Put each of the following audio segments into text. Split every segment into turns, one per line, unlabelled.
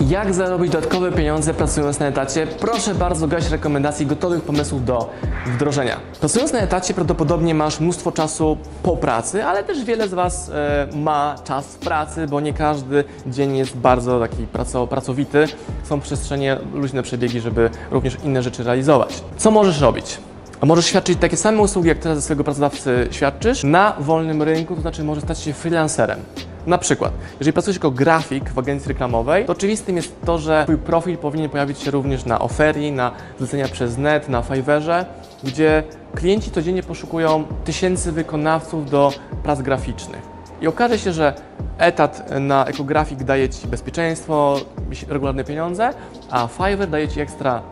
Jak zarobić dodatkowe pieniądze pracując na etacie? Proszę bardzo, gaś rekomendacji gotowych pomysłów do wdrożenia. Pracując na etacie prawdopodobnie masz mnóstwo czasu po pracy, ale też wiele z Was e, ma czas w pracy, bo nie każdy dzień jest bardzo taki praco, pracowity. Są przestrzenie, luźne przebiegi, żeby również inne rzeczy realizować. Co możesz robić? Możesz świadczyć takie same usługi, jak teraz ze swojego pracodawcy świadczysz, na wolnym rynku, to znaczy możesz stać się freelancerem. Na przykład, jeżeli pracujesz jako grafik w agencji reklamowej, to oczywistym jest to, że Twój profil powinien pojawić się również na oferii, na zlecenia przez net, na Fiverrze, gdzie klienci codziennie poszukują tysięcy wykonawców do prac graficznych. I okaże się, że etat na ekografik daje Ci bezpieczeństwo, regularne pieniądze, a Fiverr daje Ci ekstra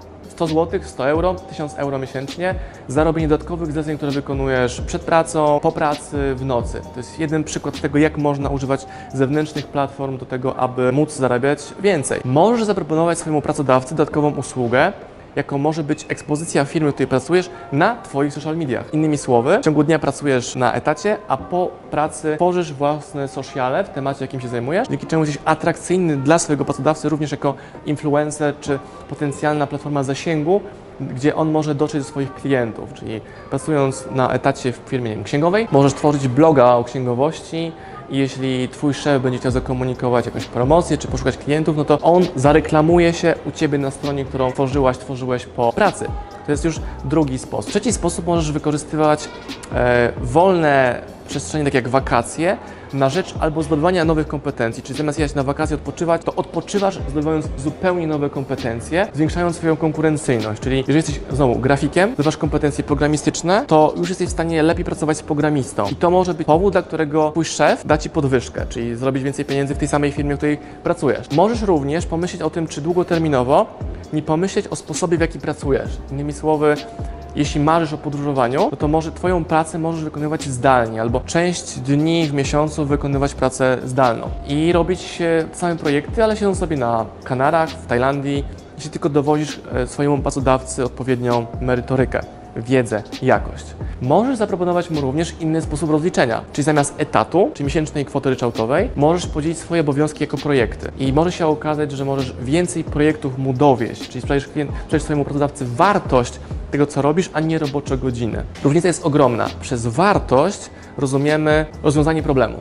100 zł, 100 euro, 1000 euro miesięcznie za robienie dodatkowych zleceń, które wykonujesz przed pracą, po pracy, w nocy. To jest jeden przykład tego, jak można używać zewnętrznych platform do tego, aby móc zarabiać więcej. Możesz zaproponować swojemu pracodawcy dodatkową usługę, jaką może być ekspozycja firmy, w której pracujesz na Twoich social mediach. Innymi słowy, w ciągu dnia pracujesz na etacie, a po pracy tworzysz własne sociale w temacie, jakim się zajmujesz, dzięki czemu jesteś atrakcyjny dla swojego pracodawcy również jako influencer czy potencjalna platforma zasięgu, gdzie on może dotrzeć do swoich klientów, czyli pracując na etacie w firmie wiem, księgowej, możesz tworzyć bloga o księgowości, i jeśli Twój szef będzie chciał zakomunikować jakąś promocję czy poszukać klientów, no to on zareklamuje się u Ciebie na stronie, którą tworzyłaś, tworzyłeś po pracy. To jest już drugi sposób. Trzeci sposób możesz wykorzystywać e, wolne przestrzenie, tak jak wakacje, na rzecz albo zdobywania nowych kompetencji, czyli zamiast jechać na wakacje odpoczywać, to odpoczywasz zdobywając zupełnie nowe kompetencje, zwiększając swoją konkurencyjność, czyli jeżeli jesteś znowu grafikiem, zdobywasz kompetencje programistyczne, to już jesteś w stanie lepiej pracować z programistą i to może być powód, dla którego twój szef da Ci podwyżkę, czyli zrobić więcej pieniędzy w tej samej firmie, w której pracujesz. Możesz również pomyśleć o tym, czy długoterminowo nie pomyśleć o sposobie, w jaki pracujesz. Innymi słowy, jeśli marzysz o podróżowaniu, no to może Twoją pracę możesz wykonywać zdalnie, albo część dni w miesiącu wykonywać pracę zdalną. I robić same projekty, ale siedząc sobie na Kanarach, w Tajlandii, jeśli tylko dowozisz e, swojemu pracodawcy odpowiednią merytorykę, wiedzę, jakość. Możesz zaproponować mu również inny sposób rozliczenia, czyli zamiast etatu, czy miesięcznej kwoty ryczałtowej, możesz podzielić swoje obowiązki jako projekty. I może się okazać, że możesz więcej projektów mu dowieść, czyli sprawdzisz, klient, swojemu pracodawcy wartość tego, co robisz, a nie robocze godziny. Różnica jest ogromna. Przez wartość rozumiemy rozwiązanie problemu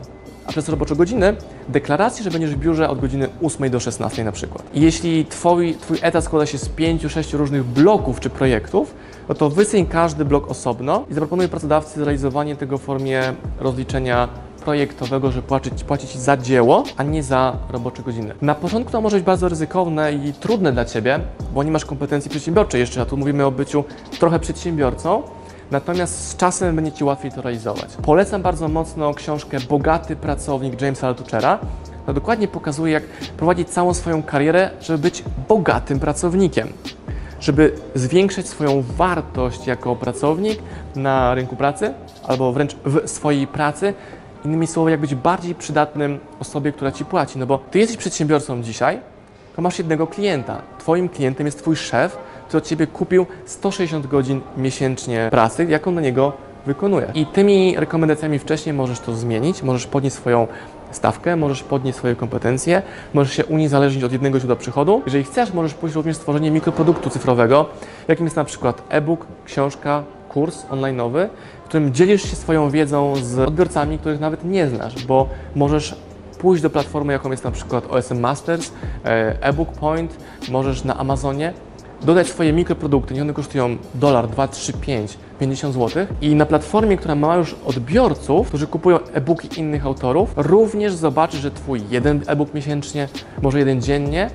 a przez robocze godziny deklarację, że będziesz w biurze od godziny 8 do 16 na przykład. I jeśli twój, twój etat składa się z 5-6 różnych bloków czy projektów, no to wysyń każdy blok osobno i zaproponuj pracodawcy zrealizowanie tego w formie rozliczenia projektowego, że płacić, płacić za dzieło, a nie za robocze godziny. Na początku to może być bardzo ryzykowne i trudne dla Ciebie, bo nie masz kompetencji przedsiębiorczej jeszcze, a tu mówimy o byciu trochę przedsiębiorcą, Natomiast z czasem będzie Ci łatwiej to realizować. Polecam bardzo mocno książkę Bogaty Pracownik Jamesa Altuchera. To dokładnie pokazuje, jak prowadzić całą swoją karierę, żeby być bogatym pracownikiem. Żeby zwiększyć swoją wartość jako pracownik na rynku pracy albo wręcz w swojej pracy, Innymi słowy, jak być bardziej przydatnym osobie, która ci płaci. No bo ty jesteś przedsiębiorcą dzisiaj, to masz jednego klienta. Twoim klientem jest twój szef, który od ciebie kupił 160 godzin miesięcznie pracy, jaką na niego wykonuje. I tymi rekomendacjami wcześniej możesz to zmienić, możesz podnieść swoją stawkę, możesz podnieść swoje kompetencje, możesz się uniezależnić od jednego źródła przychodu. Jeżeli chcesz, możesz pójść również w stworzenie mikroproduktu cyfrowego, jakim jest na przykład e-book, książka, kurs online'owy, w którym dzielisz się swoją wiedzą z odbiorcami, których nawet nie znasz, bo możesz pójść do platformy, jaką jest na przykład OSM Masters, e, e-book Point, możesz na Amazonie dodać swoje mikroprodukty, nie one kosztują dolar, 2, 3, 5, 50 zł i na platformie, która ma już odbiorców, którzy kupują e-booki innych autorów, również zobaczysz, że Twój jeden e-book miesięcznie, może jeden dziennie,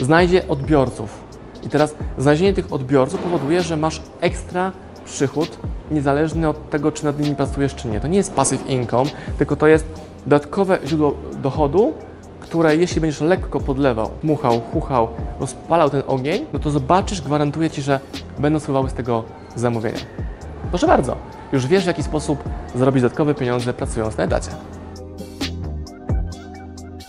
znajdzie odbiorców. I teraz znalezienie tych odbiorców powoduje, że masz ekstra przychód, niezależny od tego, czy nad nimi pracujesz, czy nie. To nie jest passive income, tylko to jest dodatkowe źródło dochodu, które jeśli będziesz lekko podlewał, muchał, chuchał, rozpalał ten ogień, no to zobaczysz, gwarantuję Ci, że będą spływały z tego zamówienia. Proszę bardzo, już wiesz w jaki sposób zarobić dodatkowe pieniądze pracując na etacie.